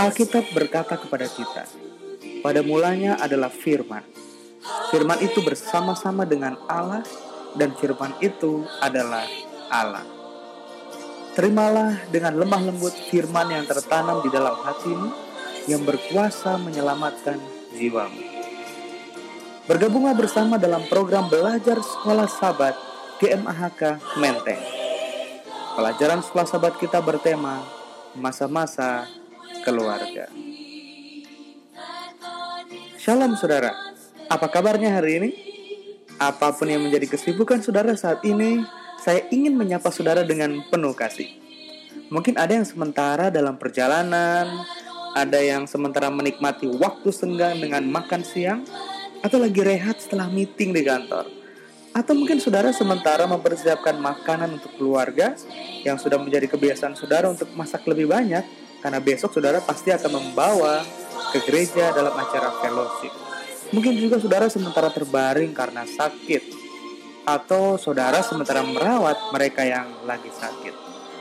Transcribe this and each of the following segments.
Alkitab berkata kepada kita, pada mulanya adalah firman. Firman itu bersama-sama dengan Allah dan firman itu adalah Allah. Terimalah dengan lemah lembut firman yang tertanam di dalam hatimu yang berkuasa menyelamatkan jiwamu. Bergabunglah bersama dalam program belajar sekolah sabat GMAHK Menteng. Pelajaran sekolah sabat kita bertema masa-masa keluarga. Shalom saudara, apa kabarnya hari ini? Apa pun yang menjadi kesibukan saudara saat ini, saya ingin menyapa saudara dengan penuh kasih. Mungkin ada yang sementara dalam perjalanan, ada yang sementara menikmati waktu senggang dengan makan siang, atau lagi rehat setelah meeting di kantor. Atau mungkin saudara sementara mempersiapkan makanan untuk keluarga yang sudah menjadi kebiasaan saudara untuk masak lebih banyak karena besok saudara pasti akan membawa ke gereja dalam acara fellowship. Mungkin juga saudara sementara terbaring karena sakit atau saudara sementara merawat mereka yang lagi sakit.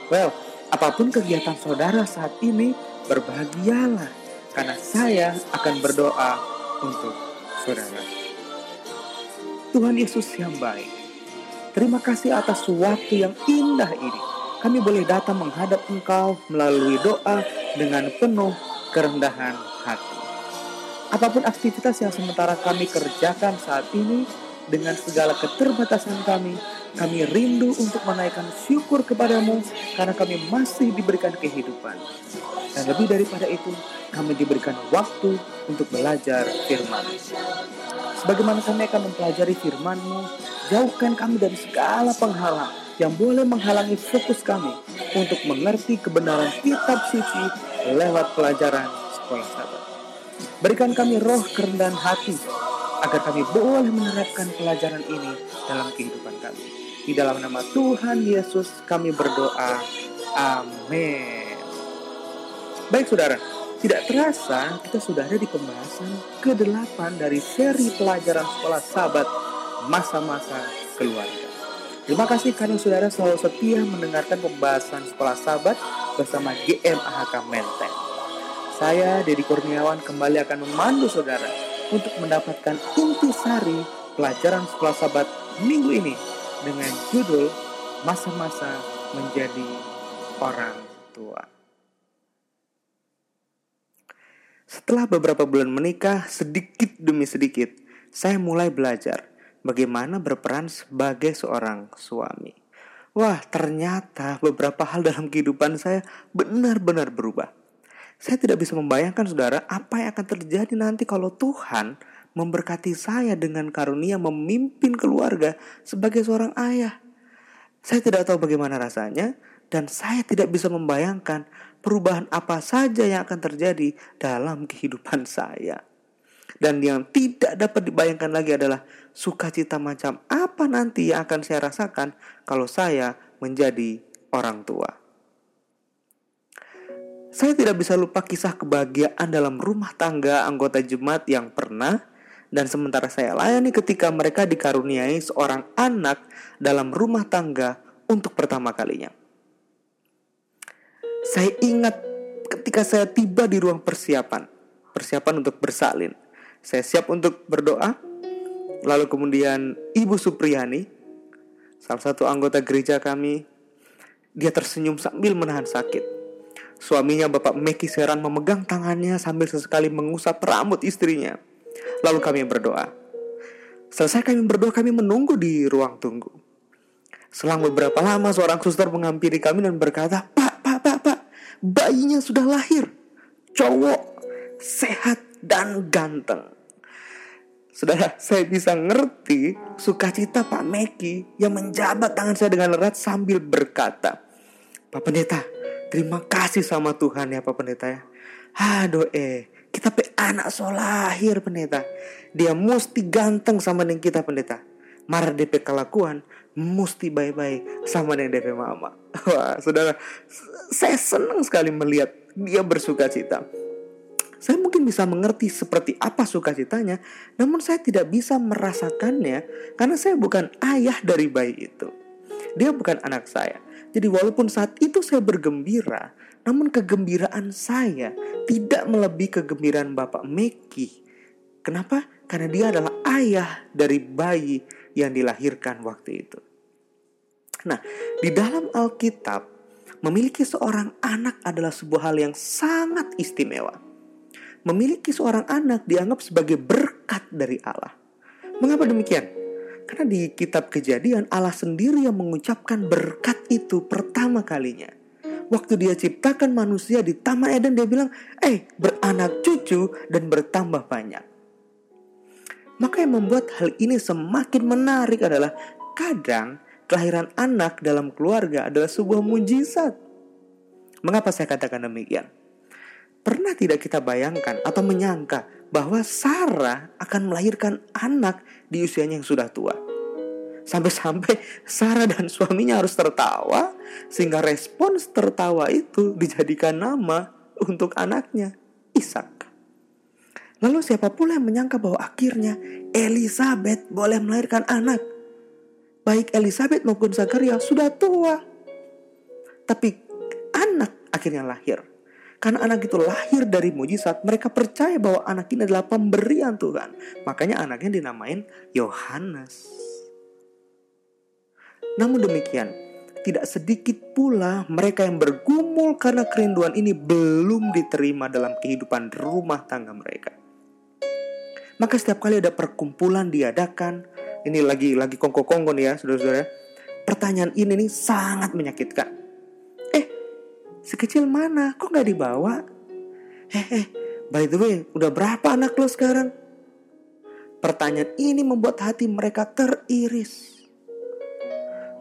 Well, apa pun kegiatan saudara saat ini, berbahagialah karena saya akan berdoa untuk saudara. Tuhan Yesus yang baik, terima kasih atas waktu yang indah ini kami boleh datang menghadap Engkau melalui doa dengan penuh kerendahan hati. Apa pun aktivitas yang sementara kami kerjakan saat ini, dengan segala keterbatasan kami, kami rindu untuk menaikkan syukur kepadamu karena kami masih diberikan kehidupan. Dan lebih daripada itu, kami diberikan waktu untuk belajar firman. Sebagaimana kami akan mempelajari firman-Mu, jauhkan kami dari segala penghalang yang boleh menghalangi fokus kami untuk mengerti kebenaran kitab suci lewat pelajaran sekolah sahabat. Berikan kami roh kerendahan hati agar kami boleh menerapkan pelajaran ini dalam kehidupan kami. Di dalam nama Tuhan Yesus kami berdoa. Amin. Baik saudara, tidak terasa kita sudah ada di pembahasan ke-8 dari seri pelajaran sekolah sahabat masa-masa keluarga. Terima kasih karena saudara selalu setia mendengarkan pembahasan sekolah sahabat bersama GMAHK Menteng. Saya, Dedi Kurniawan, kembali akan memandu saudara untuk mendapatkan inti sari pelajaran sekolah sahabat minggu ini dengan judul Masa-masa Menjadi Orang Tua. Setelah beberapa bulan menikah, sedikit demi sedikit, saya mulai belajar bagaimana berperan sebagai seorang suami. Wah, ternyata beberapa hal dalam kehidupan saya benar-benar berubah. Saya tidak bisa membayangkan saudara apa yang akan terjadi nanti kalau Tuhan memberkati saya dengan karunia memimpin keluarga sebagai seorang ayah. Saya tidak tahu bagaimana rasanya dan saya tidak bisa membayangkan perubahan apa saja yang akan terjadi dalam kehidupan saya. Dan yang tidak dapat dibayangkan lagi adalah sukacita macam apa nanti yang akan saya rasakan kalau saya menjadi orang tua. Saya tidak bisa lupa kisah kebahagiaan dalam rumah tangga anggota jemaat yang pernah dan sementara saya layani ketika mereka dikaruniai seorang anak dalam rumah tangga untuk pertama kalinya. Saya ingat ketika saya tiba di ruang persiapan, persiapan untuk bersalin. Saya siap untuk berdoa. Lalu kemudian Ibu Supriyani, salah satu anggota gereja kami, dia tersenyum sambil menahan sakit. Suaminya Bapak Meki Seran memegang tangannya sambil sesekali mengusap rambut istrinya. Lalu kami berdoa. Selesai kami berdoa, kami menunggu di ruang tunggu. Selang beberapa lama seorang suster menghampiri kami dan berkata, Pak, bayinya sudah lahir. Cowok, sehat, dan ganteng. Saudara, saya bisa ngerti sukacita Pak Meki yang menjabat tangan saya dengan erat sambil berkata, Pak Pendeta, terima kasih sama Tuhan ya Pak Pendeta ya. Aduh eh, kita pe anak solahir pendeta. Dia mesti ganteng sama dengan kita pendeta. Marah DP kelakuan, mesti baik-baik sama dengan DP mama. Wah, saudara, saya senang sekali melihat dia bersuka cita. Saya mungkin bisa mengerti seperti apa sukacitanya, namun saya tidak bisa merasakannya karena saya bukan ayah dari bayi itu. Dia bukan anak saya. Jadi walaupun saat itu saya bergembira, namun kegembiraan saya tidak melebihi kegembiraan Bapak Meki. Kenapa? Karena dia adalah ayah dari bayi yang dilahirkan waktu itu. Nah, di dalam Alkitab, memiliki seorang anak adalah sebuah hal yang sangat istimewa. Memiliki seorang anak dianggap sebagai berkat dari Allah. Mengapa demikian? Karena di kitab kejadian Allah sendiri yang mengucapkan berkat itu pertama kalinya. Waktu dia ciptakan manusia di Taman Eden dia bilang, eh beranak cucu dan bertambah banyak. Maka yang membuat hal ini semakin menarik adalah kadang kelahiran anak dalam keluarga adalah sebuah mujizat. Mengapa saya katakan demikian? Pernah tidak kita bayangkan atau menyangka bahwa Sarah akan melahirkan anak di usianya yang sudah tua? Sampai-sampai Sarah dan suaminya harus tertawa sehingga respons tertawa itu dijadikan nama untuk anaknya, Ishak. Lalu siapa pula yang menyangka bahwa akhirnya Elizabeth boleh melahirkan anak? baik Elizabeth maupun Zakaria sudah tua. Tapi anak akhirnya lahir. Karena anak itu lahir dari mujizat, mereka percaya bahwa anak ini adalah pemberian Tuhan. Makanya anaknya dinamain Yohanes. Namun demikian, tidak sedikit pula mereka yang bergumul karena kerinduan ini belum diterima dalam kehidupan rumah tangga mereka. Maka setiap kali ada perkumpulan diadakan, ini lagi lagi kongko-kongko nih ya, saudara-saudara. Pertanyaan ini nih sangat menyakitkan. Eh, sekecil mana? Kok nggak dibawa? Eh, eh, by the way, udah berapa anak lo sekarang? Pertanyaan ini membuat hati mereka teriris.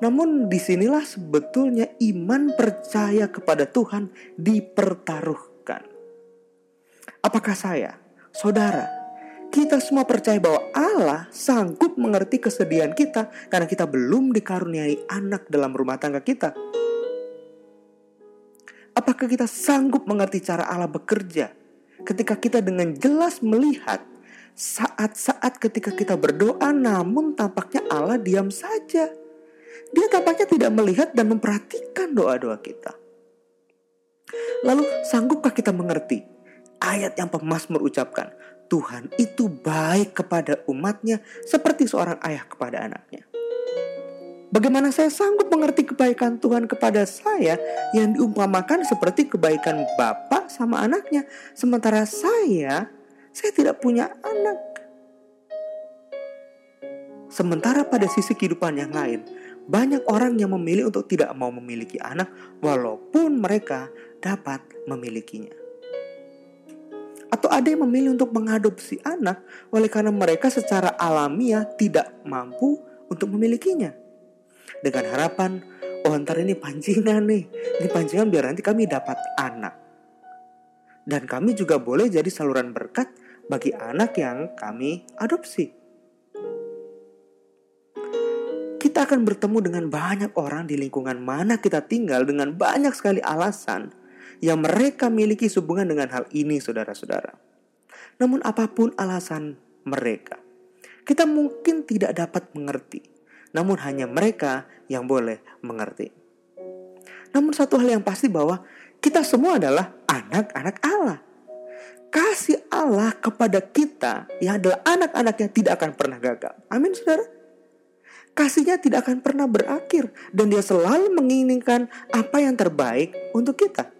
Namun di sinilah sebetulnya iman percaya kepada Tuhan dipertaruhkan. Apakah saya, saudara, kita semua percaya bahwa Allah sanggup mengerti kesedihan kita karena kita belum dikaruniai anak dalam rumah tangga kita. Apakah kita sanggup mengerti cara Allah bekerja ketika kita dengan jelas melihat saat-saat ketika kita berdoa namun tampaknya Allah diam saja. Dia tampaknya tidak melihat dan memperhatikan doa-doa kita. Lalu sanggupkah kita mengerti ayat yang pemazmur ucapkan? Tuhan itu baik kepada umatnya seperti seorang ayah kepada anaknya. Bagaimana saya sanggup mengerti kebaikan Tuhan kepada saya yang diumpamakan seperti kebaikan bapak sama anaknya. Sementara saya, saya tidak punya anak. Sementara pada sisi kehidupan yang lain, banyak orang yang memilih untuk tidak mau memiliki anak walaupun mereka dapat memilikinya. Atau ada yang memilih untuk mengadopsi anak oleh karena mereka secara alamiah tidak mampu untuk memilikinya. Dengan harapan, oh ntar ini pancingan nih, ini pancingan biar nanti kami dapat anak. Dan kami juga boleh jadi saluran berkat bagi anak yang kami adopsi. Kita akan bertemu dengan banyak orang di lingkungan mana kita tinggal dengan banyak sekali alasan yang mereka miliki sehubungan dengan hal ini, saudara-saudara. Namun, apa pun alasan mereka, kita mungkin tidak dapat mengerti, namun hanya mereka yang boleh mengerti. Namun, satu hal yang pasti bahwa kita semua adalah anak-anak Allah. Kasih Allah kepada kita yang adalah anak-anaknya tidak akan pernah gagal. Amin, saudara kasihnya tidak akan pernah berakhir dan dia selalu menginginkan apa yang terbaik untuk kita.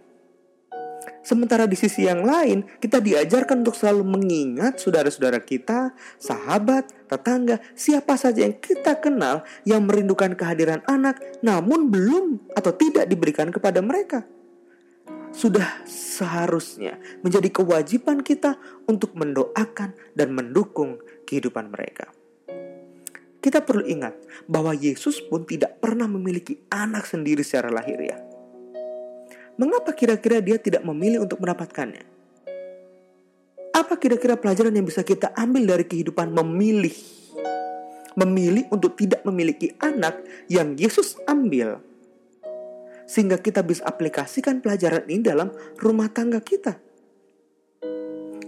Sementara di sisi yang lain, kita diajarkan untuk selalu mengingat saudara-saudara kita, sahabat, tetangga, siapa saja yang kita kenal yang merindukan kehadiran anak, namun belum atau tidak diberikan kepada mereka. Sudah seharusnya menjadi kewajiban kita untuk mendoakan dan mendukung kehidupan mereka. Kita perlu ingat bahwa Yesus pun tidak pernah memiliki anak sendiri secara lahiriah Mengapa kira-kira dia tidak memilih untuk mendapatkannya? Apa kira-kira pelajaran yang bisa kita ambil dari kehidupan memilih? Memilih untuk tidak memiliki anak yang Yesus ambil. Sehingga kita bisa aplikasikan pelajaran ini dalam rumah tangga kita.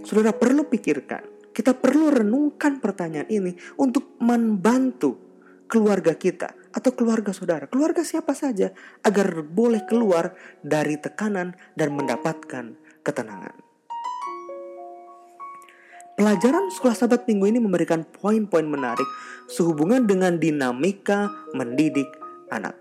Saudara perlu pikirkan, kita perlu renungkan pertanyaan ini untuk membantu keluarga kita atau keluarga saudara, keluarga siapa saja, agar boleh keluar dari tekanan dan mendapatkan ketenangan. Pelajaran sekolah sahabat minggu ini memberikan poin-poin menarik sehubungan dengan dinamika mendidik anak.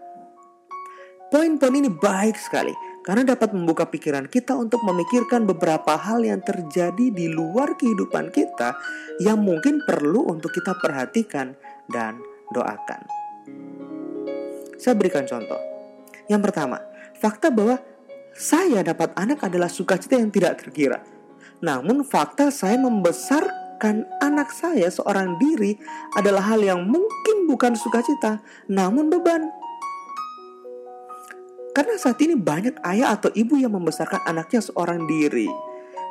Poin-poin ini baik sekali karena dapat membuka pikiran kita untuk memikirkan beberapa hal yang terjadi di luar kehidupan kita yang mungkin perlu untuk kita perhatikan dan doakan. Saya berikan contoh. Yang pertama, fakta bahwa saya dapat anak adalah sukacita yang tidak terkira. Namun fakta saya membesarkan anak saya seorang diri adalah hal yang mungkin bukan sukacita, namun beban. Karena saat ini banyak ayah atau ibu yang membesarkan anaknya seorang diri.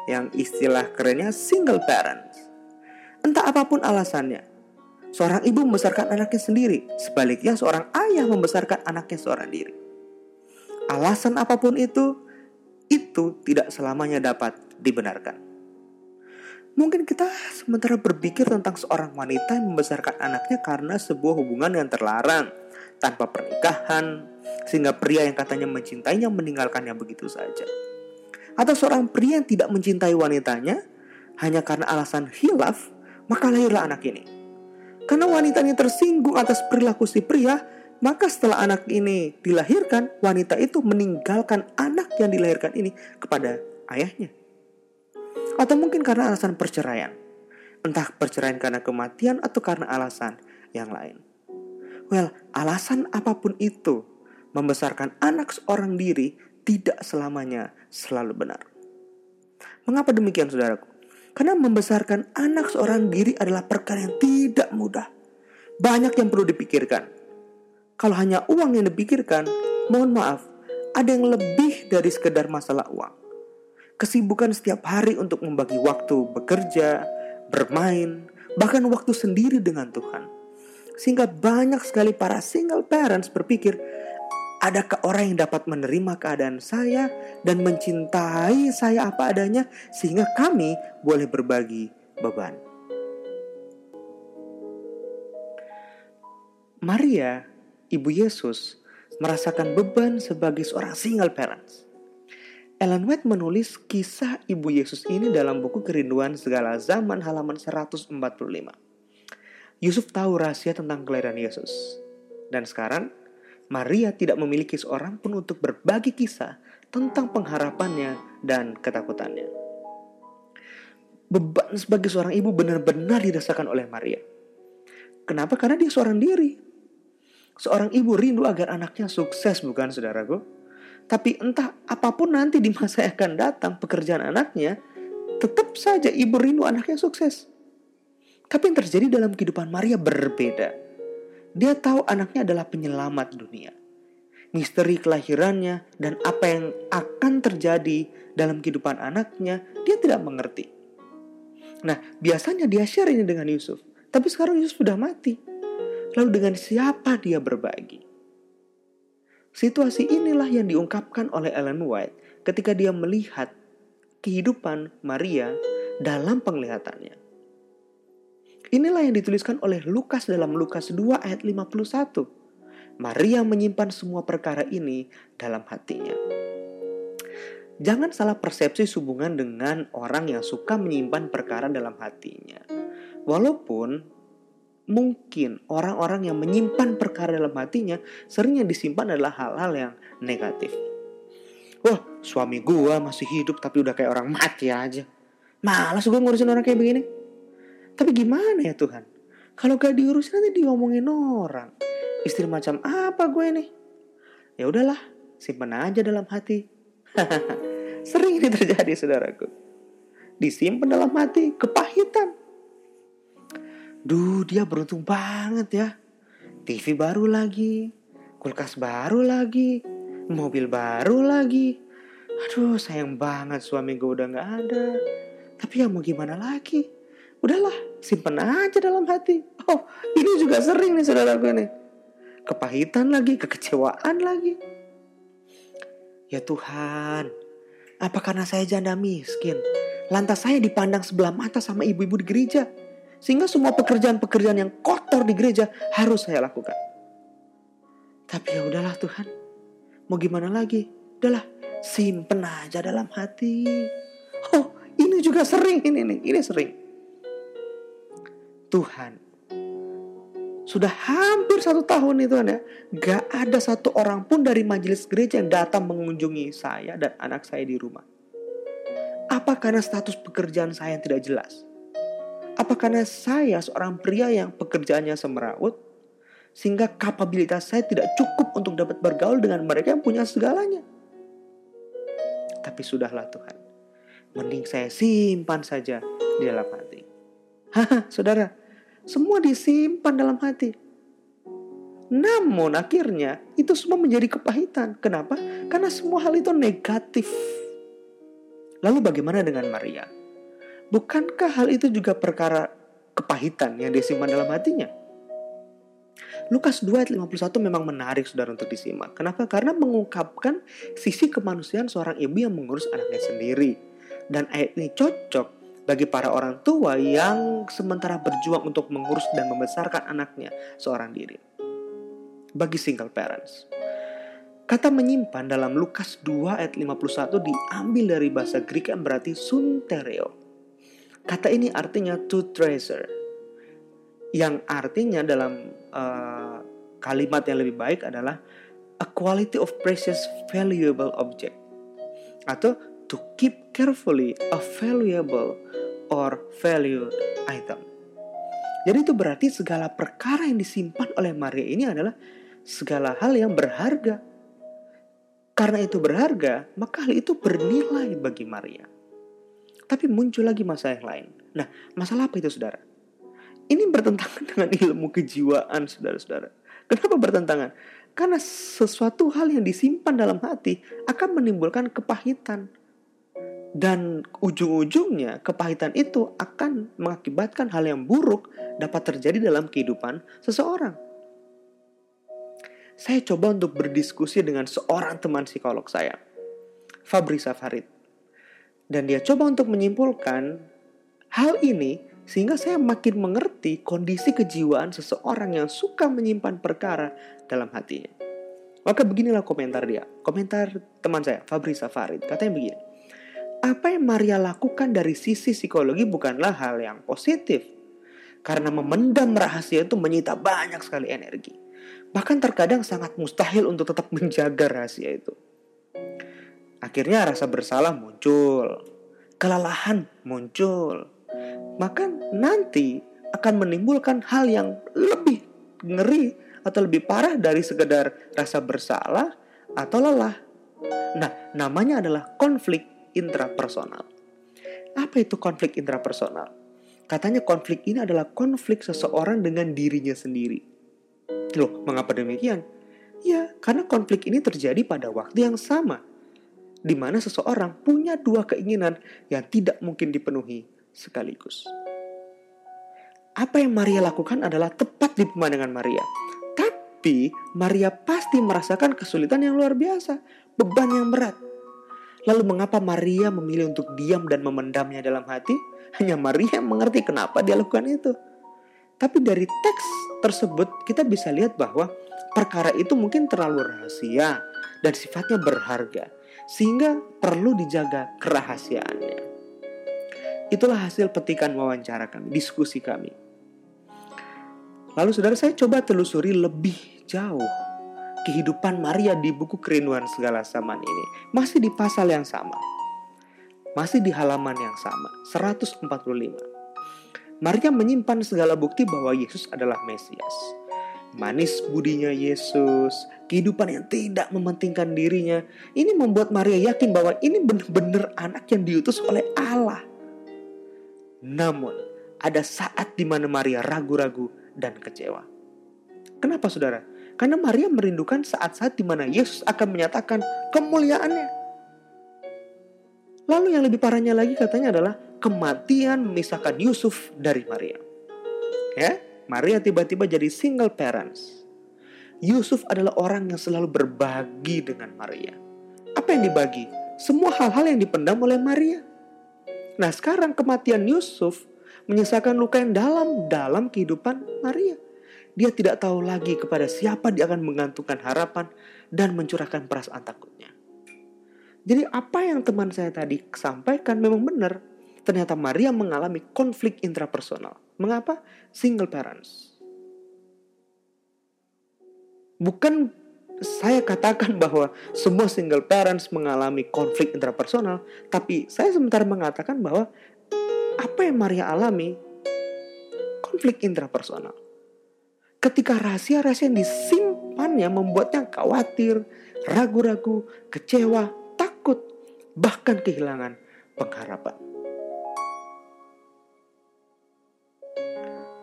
Yang istilah kerennya single parents. Entah apa pun alasannya. Seorang ibu membesarkan anaknya sendiri. Sebaliknya seorang ayah membesarkan anaknya seorang diri. Alasan apa pun itu, itu tidak selamanya dapat dibenarkan. Mungkin kita sementara berpikir tentang seorang wanita yang membesarkan anaknya karena sebuah hubungan yang terlarang tanpa pernikahan, sehingga pria yang katanya mencintainya meninggalkannya begitu saja. Atau seorang pria yang tidak mencintai wanitanya hanya karena alasan hilaf, maka lahirlah anak ini. Karena wanita ini tersinggung atas perilaku si pria, maka setelah anak ini dilahirkan, wanita itu meninggalkan anak yang dilahirkan ini kepada ayahnya. Atau mungkin karena alasan perceraian. Entah perceraian karena kematian atau karena alasan yang lain. Well, alasan apa pun itu, membesarkan anak seorang diri tidak selamanya selalu benar. Mengapa demikian saudaraku? Karena membesarkan anak seorang diri adalah perkara yang tidak mudah. Banyak yang perlu dipikirkan. Kalau hanya uang yang dipikirkan, mohon maaf, ada yang lebih dari sekedar masalah uang. Kesibukan setiap hari untuk membagi waktu bekerja, bermain, bahkan waktu sendiri dengan Tuhan sehingga banyak sekali para single parents berpikir, adakah orang yang dapat menerima keadaan saya dan mencintai saya apa adanya sehingga kami boleh berbagi beban. Maria, ibu Yesus, merasakan beban sebagai seorang single parents. Ellen White menulis kisah ibu Yesus ini dalam buku Kerinduan Segala Zaman halaman 145. Yusuf tahu rahasia tentang kelahiran Yesus. Dan sekarang, Maria tidak memiliki seorang pun untuk berbagi kisah tentang pengharapannya dan ketakutannya. Beban sebagai seorang ibu benar-benar dirasakan oleh Maria. Kenapa? Karena dia seorang diri. Seorang ibu rindu agar anaknya sukses, bukan saudaraku? Tapi entah apa pun nanti di masa yang akan datang pekerjaan anaknya, tetap saja ibu rindu anaknya sukses. Tapi yang terjadi dalam kehidupan Maria berbeda. Dia tahu anaknya adalah penyelamat dunia. Misteri kelahirannya dan apa yang akan terjadi dalam kehidupan anaknya, dia tidak mengerti. Nah, biasanya dia share ini dengan Yusuf. Tapi sekarang Yusuf sudah mati. Lalu dengan siapa dia berbagi? Situasi inilah yang diungkapkan oleh Ellen White ketika dia melihat kehidupan Maria dalam penglihatannya. Inilah yang dituliskan oleh Lukas dalam Lukas 2 ayat 51. Maria menyimpan semua perkara ini dalam hatinya. Jangan salah persepsi hubungan dengan orang yang suka menyimpan perkara dalam hatinya. Walaupun mungkin orang-orang yang menyimpan perkara dalam hatinya sering yang disimpan adalah hal-hal yang negatif. Wah, suami gua masih hidup tapi udah kayak orang mati aja. Malas gue ngurusin orang kayak begini. Tapi gimana ya Tuhan? Kalau gak diurusin nanti diomongin orang. Istri macam apa gue nih? Ya udahlah, simpan aja dalam hati. Sering ini terjadi saudaraku. Disimpan dalam hati, kepahitan. Duh, dia beruntung banget ya. TV baru lagi, kulkas baru lagi, mobil baru lagi. Aduh, sayang banget suami gue udah gak ada. Tapi ya mau gimana lagi? Udahlah, simpen aja dalam hati. Oh, ini juga sering nih saudara gue nih. Kepahitan lagi, kekecewaan lagi. Ya Tuhan, apa karena saya janda miskin? Lantas saya dipandang sebelah mata sama ibu-ibu di gereja. Sehingga semua pekerjaan-pekerjaan yang kotor di gereja harus saya lakukan. Tapi ya udahlah Tuhan. Mau gimana lagi? Udahlah, simpen aja dalam hati. Oh, ini juga sering ini nih, ini sering. Tuhan, sudah hampir satu tahun itu ya, gak ada satu orang pun dari majelis gereja yang datang mengunjungi saya dan anak saya di rumah. Apa karena status pekerjaan saya yang tidak jelas? Apa karena saya seorang pria yang pekerjaannya semeraut, sehingga kapabilitas saya tidak cukup untuk dapat bergaul dengan mereka yang punya segalanya? Tapi sudahlah Tuhan, mending saya simpan saja di dalam hati. Haha, saudara, semua disimpan dalam hati. Namun akhirnya itu semua menjadi kepahitan. Kenapa? Karena semua hal itu negatif. Lalu bagaimana dengan Maria? Bukankah hal itu juga perkara kepahitan yang disimpan dalam hatinya? Lukas 2 ayat 51 memang menarik saudara untuk disimak. Kenapa? Karena mengungkapkan sisi kemanusiaan seorang ibu yang mengurus anaknya sendiri. Dan ayat ini cocok bagi para orang tua yang sementara berjuang untuk mengurus dan membesarkan anaknya seorang diri. Bagi single parents. Kata menyimpan dalam Lukas 2 ayat 51 diambil dari bahasa Greek yang berarti suntereo. Kata ini artinya to treasure. Yang artinya dalam uh, kalimat yang lebih baik adalah a quality of precious valuable object. Atau to keep carefully a valuable or valued item. Jadi itu berarti segala perkara yang disimpan oleh Maria ini adalah segala hal yang berharga. Karena itu berharga, maka hal itu bernilai bagi Maria. Tapi muncul lagi masalah yang lain. Nah, masalah apa itu saudara? Ini bertentangan dengan ilmu kejiwaan saudara-saudara. Kenapa bertentangan? Karena sesuatu hal yang disimpan dalam hati akan menimbulkan kepahitan, dan ujung-ujungnya kepahitan itu akan mengakibatkan hal yang buruk dapat terjadi dalam kehidupan seseorang. Saya coba untuk berdiskusi dengan seorang teman psikolog saya, Fabri Safarid. Dan dia coba untuk menyimpulkan hal ini sehingga saya makin mengerti kondisi kejiwaan seseorang yang suka menyimpan perkara dalam hatinya. Maka beginilah komentar dia. Komentar teman saya, Fabri Safarid. Katanya begini apa yang Maria lakukan dari sisi psikologi bukanlah hal yang positif. Karena memendam rahasia itu menyita banyak sekali energi. Bahkan terkadang sangat mustahil untuk tetap menjaga rahasia itu. Akhirnya rasa bersalah muncul. Kelelahan muncul. Maka nanti akan menimbulkan hal yang lebih ngeri atau lebih parah dari sekedar rasa bersalah atau lelah. Nah, namanya adalah konflik intrapersonal. Apa itu konflik intrapersonal? Katanya konflik ini adalah konflik seseorang dengan dirinya sendiri. Loh, mengapa demikian? Ya, karena konflik ini terjadi pada waktu yang sama, di mana seseorang punya dua keinginan yang tidak mungkin dipenuhi sekaligus. Apa yang Maria lakukan adalah tepat di pemandangan Maria. Tapi Maria pasti merasakan kesulitan yang luar biasa, beban yang berat. Lalu mengapa Maria memilih untuk diam dan memendamnya dalam hati? Hanya Maria yang mengerti kenapa dia lakukan itu. Tapi dari teks tersebut kita bisa lihat bahwa perkara itu mungkin terlalu rahasia dan sifatnya berharga. Sehingga perlu dijaga kerahasiaannya. Itulah hasil petikan wawancara kami, diskusi kami. Lalu saudara saya coba telusuri lebih jauh kehidupan Maria di buku kerinduan segala zaman ini masih di pasal yang sama. Masih di halaman yang sama, 145. Maria menyimpan segala bukti bahwa Yesus adalah Mesias. Manis budinya Yesus, kehidupan yang tidak mementingkan dirinya. Ini membuat Maria yakin bahwa ini benar-benar anak yang diutus oleh Allah. Namun, ada saat di mana Maria ragu-ragu dan kecewa. Kenapa saudara? Karena Maria merindukan saat-saat di mana Yesus akan menyatakan kemuliaannya. Lalu yang lebih parahnya lagi katanya adalah kematian memisahkan Yusuf dari Maria. Ya, Maria tiba-tiba jadi single parents. Yusuf adalah orang yang selalu berbagi dengan Maria. Apa yang dibagi? Semua hal-hal yang dipendam oleh Maria. Nah, sekarang kematian Yusuf menyisakan luka yang dalam dalam kehidupan Maria dia tidak tahu lagi kepada siapa dia akan menggantungkan harapan dan mencurahkan perasaan takutnya. Jadi apa yang teman saya tadi sampaikan memang benar. Ternyata Maria mengalami konflik intrapersonal. Mengapa? Single parents. Bukan saya katakan bahwa semua single parents mengalami konflik intrapersonal, tapi saya sementara mengatakan bahwa apa yang Maria alami konflik intrapersonal. Ketika rahasia-rahasia yang disimpannya membuatnya khawatir, ragu-ragu, kecewa, takut, bahkan kehilangan pengharapan.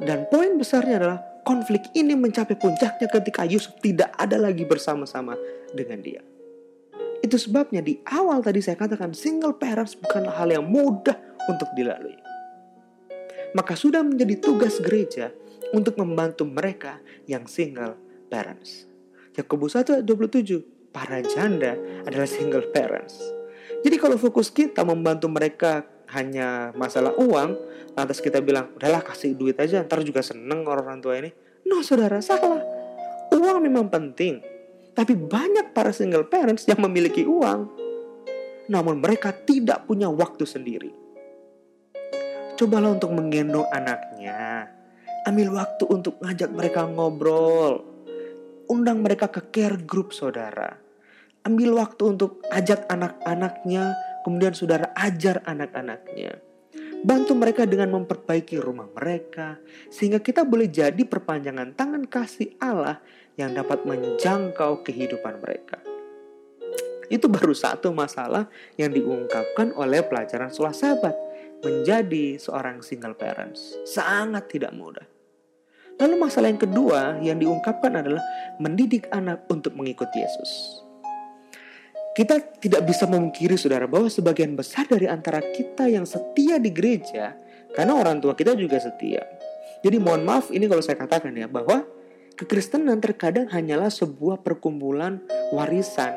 Dan poin besarnya adalah konflik ini mencapai puncaknya ketika Yusuf tidak ada lagi bersama-sama dengan dia. Itu sebabnya di awal tadi saya katakan single parents bukanlah hal yang mudah untuk dilalui. Maka sudah menjadi tugas gereja untuk membantu mereka yang single parents. Yakobus 1 ayat 27, para janda adalah single parents. Jadi kalau fokus kita membantu mereka hanya masalah uang, lantas kita bilang, udahlah kasih duit aja, ntar juga seneng orang tua ini. No saudara, salah. Uang memang penting. Tapi banyak para single parents yang memiliki uang. Namun mereka tidak punya waktu sendiri. Cobalah untuk menggendong anaknya Ambil waktu untuk ngajak mereka ngobrol. Undang mereka ke care group saudara. Ambil waktu untuk ajak anak-anaknya, kemudian saudara ajar anak-anaknya. Bantu mereka dengan memperbaiki rumah mereka, sehingga kita boleh jadi perpanjangan tangan kasih Allah yang dapat menjangkau kehidupan mereka. Itu baru satu masalah yang diungkapkan oleh pelajaran sekolah sahabat. Menjadi seorang single parents sangat tidak mudah. Lalu masalah yang kedua yang diungkapkan adalah mendidik anak untuk mengikuti Yesus. Kita tidak bisa memungkiri saudara bahwa sebagian besar dari antara kita yang setia di gereja karena orang tua kita juga setia. Jadi mohon maaf ini kalau saya katakan ya bahwa kekristenan terkadang hanyalah sebuah perkumpulan warisan.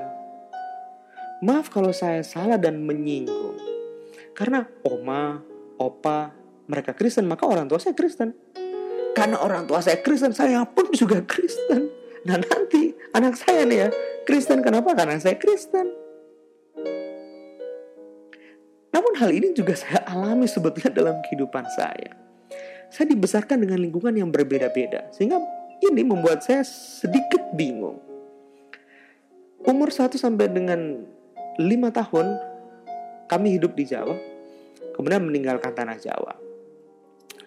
Maaf kalau saya salah dan menyinggung. Karena oma, opa, mereka Kristen, maka orang tua saya Kristen. Karena orang tua saya Kristen, saya pun juga Kristen. Dan nanti anak saya nih ya, Kristen. Kenapa? Karena saya Kristen. Namun hal ini juga saya alami sebetulnya dalam kehidupan saya. Saya dibesarkan dengan lingkungan yang berbeda-beda. Sehingga ini membuat saya sedikit bingung. Umur 1 sampai dengan 5 tahun kami hidup di Jawa. Kemudian meninggalkan tanah Jawa.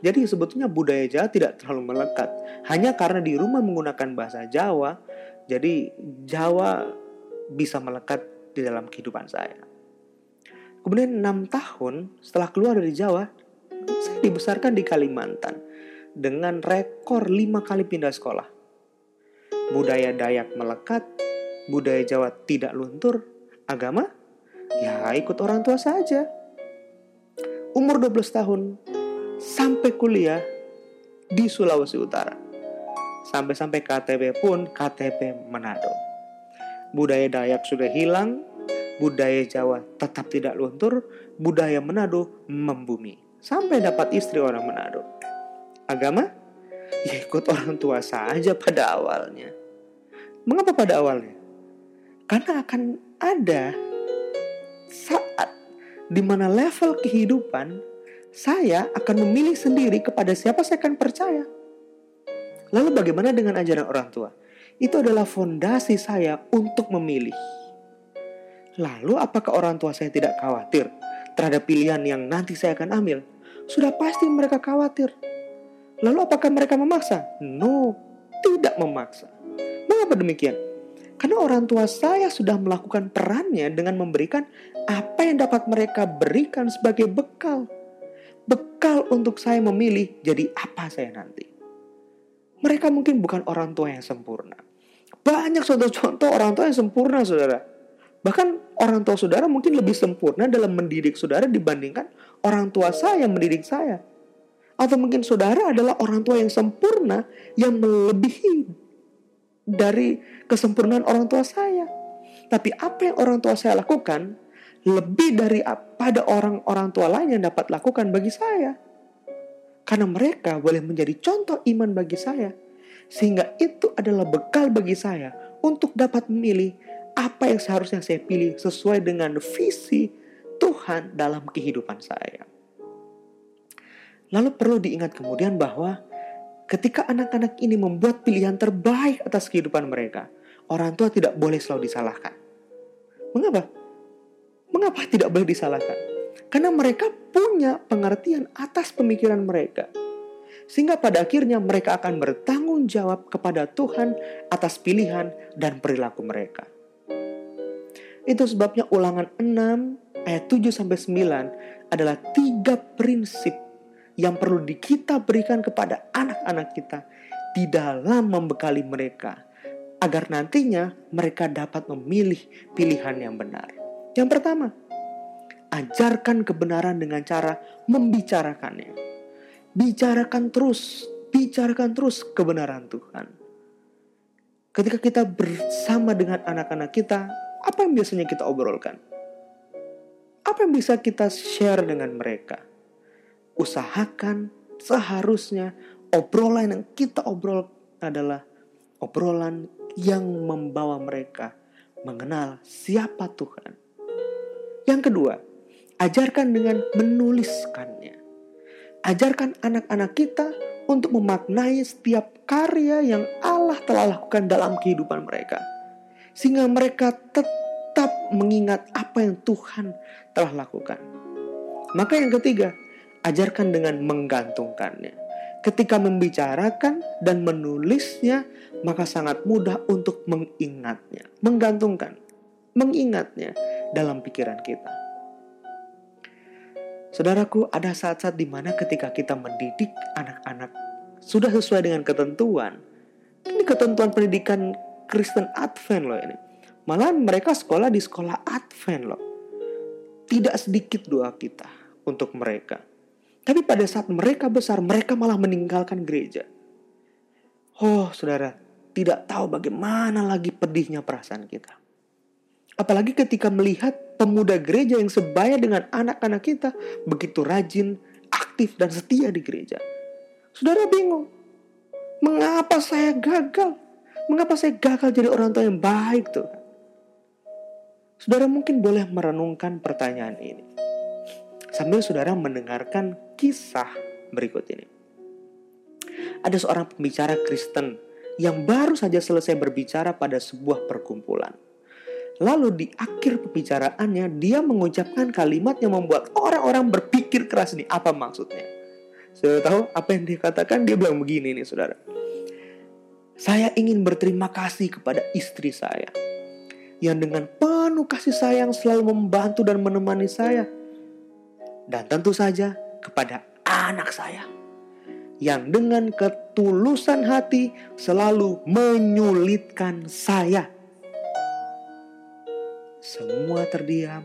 Jadi sebetulnya budaya Jawa tidak terlalu melekat. Hanya karena di rumah menggunakan bahasa Jawa, jadi Jawa bisa melekat di dalam kehidupan saya. Kemudian enam tahun setelah keluar dari Jawa, saya dibesarkan di Kalimantan dengan rekor lima kali pindah sekolah. Budaya Dayak melekat, budaya Jawa tidak luntur, agama ya ikut orang tua saja. Umur 12 tahun, sampai kuliah di Sulawesi Utara. Sampai-sampai KTP pun KTP Manado. Budaya Dayak sudah hilang, budaya Jawa tetap tidak luntur, budaya Manado membumi. Sampai dapat istri orang Manado. Agama? Ya ikut orang tua saja pada awalnya. Mengapa pada awalnya? Karena akan ada saat di mana level kehidupan saya akan memilih sendiri kepada siapa saya akan percaya. Lalu bagaimana dengan ajaran orang tua? Itu adalah fondasi saya untuk memilih. Lalu apakah orang tua saya tidak khawatir terhadap pilihan yang nanti saya akan ambil? Sudah pasti mereka khawatir. Lalu apakah mereka memaksa? No, tidak memaksa. Mengapa demikian? Karena orang tua saya sudah melakukan perannya dengan memberikan apa yang dapat mereka berikan sebagai bekal bekal untuk saya memilih jadi apa saya nanti. Mereka mungkin bukan orang tua yang sempurna. Banyak contoh-contoh orang tua yang sempurna, saudara. Bahkan orang tua saudara mungkin lebih sempurna dalam mendidik saudara dibandingkan orang tua saya yang mendidik saya. Atau mungkin saudara adalah orang tua yang sempurna yang melebihi dari kesempurnaan orang tua saya. Tapi apa yang orang tua saya lakukan lebih dari pada orang-orang tua lain yang dapat lakukan bagi saya. Karena mereka boleh menjadi contoh iman bagi saya. Sehingga itu adalah bekal bagi saya untuk dapat memilih apa yang seharusnya saya pilih sesuai dengan visi Tuhan dalam kehidupan saya. Lalu perlu diingat kemudian bahwa ketika anak-anak ini membuat pilihan terbaik atas kehidupan mereka, orang tua tidak boleh selalu disalahkan. Mengapa? Mengapa tidak boleh disalahkan? Karena mereka punya pengertian atas pemikiran mereka. Sehingga pada akhirnya mereka akan bertanggung jawab kepada Tuhan atas pilihan dan perilaku mereka. Itu sebabnya ulangan 6 ayat 7 sampai 9 adalah tiga prinsip yang perlu kita berikan kepada anak-anak kita di dalam membekali mereka agar nantinya mereka dapat memilih pilihan yang benar. Yang pertama, ajarkan kebenaran dengan cara membicarakannya. Bicarakan terus, bicarakan terus kebenaran Tuhan. Ketika kita bersama dengan anak-anak kita, apa yang biasanya kita obrolkan? Apa yang bisa kita share dengan mereka? Usahakan seharusnya obrolan yang kita obrol adalah obrolan yang membawa mereka mengenal siapa Tuhan yang kedua, ajarkan dengan menuliskannya. Ajarkan anak-anak kita untuk memaknai setiap karya yang Allah telah lakukan dalam kehidupan mereka. Sehingga mereka tetap mengingat apa yang Tuhan telah lakukan. Maka yang ketiga, ajarkan dengan menggantungkannya. Ketika membicarakan dan menulisnya, maka sangat mudah untuk mengingatnya, menggantungkan, mengingatnya dalam pikiran kita. Saudaraku, ada saat-saat di mana ketika kita mendidik anak-anak sudah sesuai dengan ketentuan. Ini ketentuan pendidikan Kristen Advent loh ini. Malah mereka sekolah di sekolah Advent loh. Tidak sedikit doa kita untuk mereka. Tapi pada saat mereka besar, mereka malah meninggalkan gereja. Oh, saudara, tidak tahu bagaimana lagi pedihnya perasaan kita. Apalagi ketika melihat pemuda gereja yang sebaya dengan anak-anak kita begitu rajin, aktif, dan setia di gereja. Saudara bingung, mengapa saya gagal? Mengapa saya gagal jadi orang tua yang baik tuh? Saudara mungkin boleh merenungkan pertanyaan ini. Sambil saudara mendengarkan kisah berikut ini. Ada seorang pembicara Kristen yang baru saja selesai berbicara pada sebuah perkumpulan. Lalu di akhir pembicaraannya dia mengucapkan kalimat yang membuat orang-orang berpikir keras ini apa maksudnya. Saya tahu apa yang dia katakan dia bilang begini nih saudara. Saya ingin berterima kasih kepada istri saya yang dengan penuh kasih sayang selalu membantu dan menemani saya. Dan tentu saja kepada anak saya yang dengan ketulusan hati selalu menyulitkan saya semua terdiam.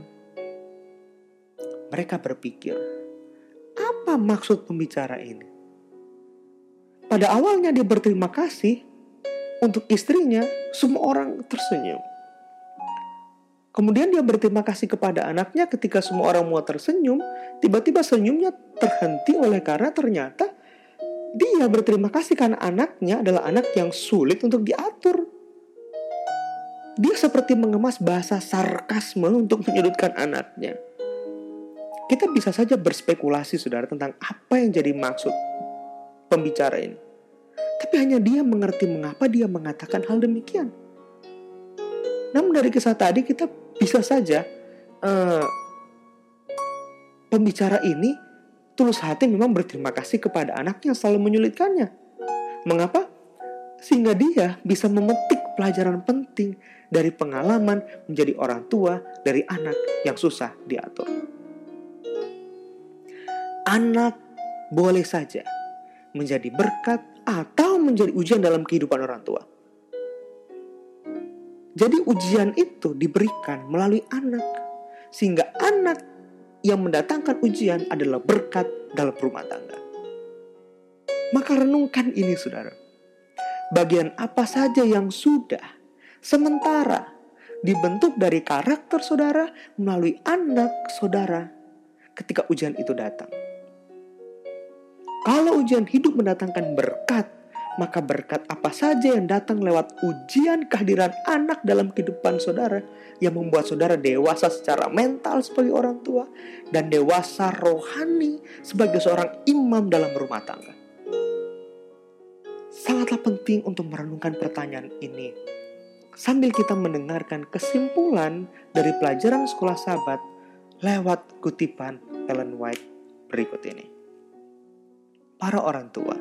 Mereka berpikir, apa maksud pembicara ini? Pada awalnya dia berterima kasih untuk istrinya, semua orang tersenyum. Kemudian dia berterima kasih kepada anaknya ketika semua orang mau tersenyum, tiba-tiba senyumnya terhenti oleh karena ternyata dia berterima kasih karena anaknya adalah anak yang sulit untuk diatur. Dia seperti mengemas bahasa sarkasme untuk menyudutkan anaknya. Kita bisa saja berspekulasi saudara tentang apa yang jadi maksud pembicara ini. Tapi hanya dia mengerti mengapa dia mengatakan hal demikian. Namun dari kisah tadi kita bisa saja uh, pembicara ini tulus hati memang berterima kasih kepada anaknya yang selalu menyulitkannya. Mengapa? Sehingga dia bisa memetik pelajaran penting dari pengalaman menjadi orang tua dari anak yang susah diatur. Anak boleh saja menjadi berkat atau menjadi ujian dalam kehidupan orang tua. Jadi ujian itu diberikan melalui anak. Sehingga anak yang mendatangkan ujian adalah berkat dalam rumah tangga. Maka renungkan ini saudara. Bagian apa saja yang sudah Sementara dibentuk dari karakter saudara melalui anak saudara ketika ujian itu datang. Kalau ujian hidup mendatangkan berkat, maka berkat apa saja yang datang lewat ujian kehadiran anak dalam kehidupan saudara yang membuat saudara dewasa secara mental sebagai orang tua dan dewasa rohani sebagai seorang imam dalam rumah tangga. Sangatlah penting untuk merenungkan pertanyaan ini sambil kita mendengarkan kesimpulan dari pelajaran sekolah sahabat lewat kutipan Ellen White berikut ini. Para orang tua,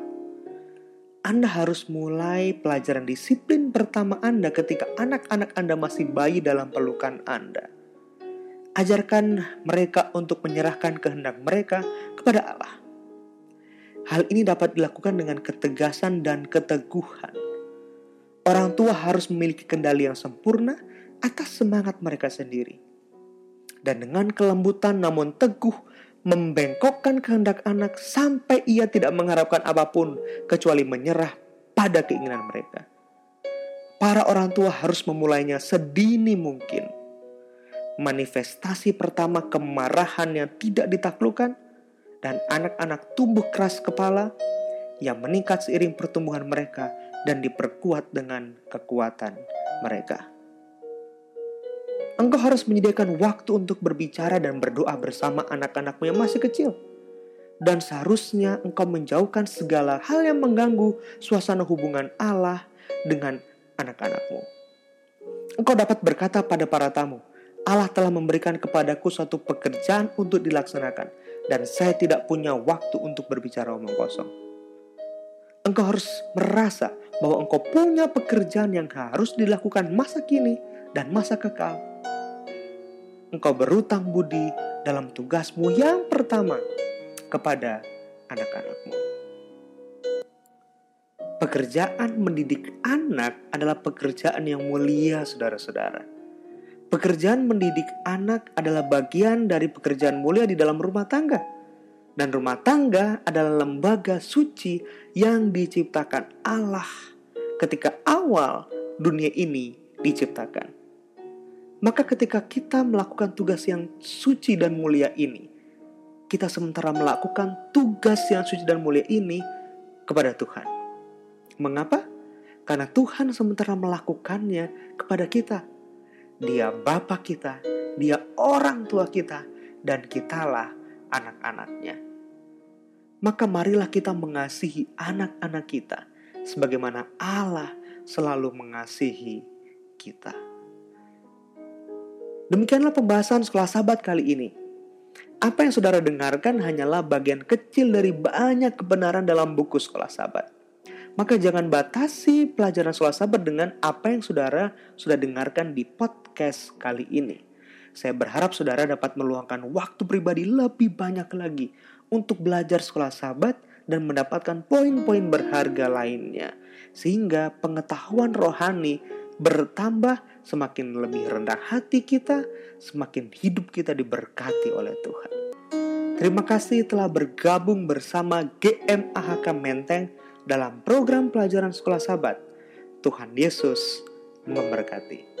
anda harus mulai pelajaran disiplin pertama Anda ketika anak-anak Anda masih bayi dalam pelukan Anda. Ajarkan mereka untuk menyerahkan kehendak mereka kepada Allah. Hal ini dapat dilakukan dengan ketegasan dan keteguhan. Orang tua harus memiliki kendali yang sempurna atas semangat mereka sendiri. Dan dengan kelembutan namun teguh, membengkokkan kehendak anak sampai ia tidak mengharapkan apa pun kecuali menyerah pada keinginan mereka. Para orang tua harus memulainya sedini mungkin. Manifestasi pertama kemarahan yang tidak ditaklukkan dan anak-anak tumbuh keras kepala yang meningkat seiring pertumbuhan mereka dan diperkuat dengan kekuatan mereka. Engkau harus menyediakan waktu untuk berbicara dan berdoa bersama anak-anakmu yang masih kecil. Dan seharusnya engkau menjauhkan segala hal yang mengganggu suasana hubungan Allah dengan anak-anakmu. Engkau dapat berkata pada para tamu, Allah telah memberikan kepadaku suatu pekerjaan untuk dilaksanakan, dan saya tidak punya waktu untuk berbicara omong kosong. Engkau harus merasa bahwa engkau punya pekerjaan yang harus dilakukan masa kini dan masa kekal engkau berutang budi dalam tugasmu yang pertama kepada anak-anakmu. Pekerjaan mendidik anak adalah pekerjaan yang mulia, saudara-saudara. Pekerjaan mendidik anak adalah bagian dari pekerjaan mulia di dalam rumah tangga, dan rumah tangga adalah lembaga suci yang diciptakan Allah ketika awal dunia ini diciptakan. Maka ketika kita melakukan tugas yang suci dan mulia ini, kita sementara melakukan tugas yang suci dan mulia ini kepada Tuhan. Mengapa? Karena Tuhan sementara melakukannya kepada kita. Dia Bapa kita, dia orang tua kita, dan kitalah anak-anaknya. Maka marilah kita mengasihi anak-anak kita sebagaimana Allah selalu mengasihi kita. Demikianlah pembahasan sekolah sahabat kali ini. Apa yang saudara dengarkan hanyalah bagian kecil dari banyak kebenaran dalam buku sekolah sahabat. Maka jangan batasi pelajaran sekolah sahabat dengan apa yang saudara sudah dengarkan di podcast kali ini. Saya berharap saudara dapat meluangkan waktu pribadi lebih banyak lagi untuk belajar sekolah sahabat dan mendapatkan poin-poin berharga lainnya. Sehingga pengetahuan rohani bertambah, semakin lebih rendah hati kita, semakin hidup kita diberkati oleh Tuhan. Terima kasih telah bergabung bersama GMAHK Menteng dalam program pelajaran sekolah sahabat. Tuhan Yesus memberkati.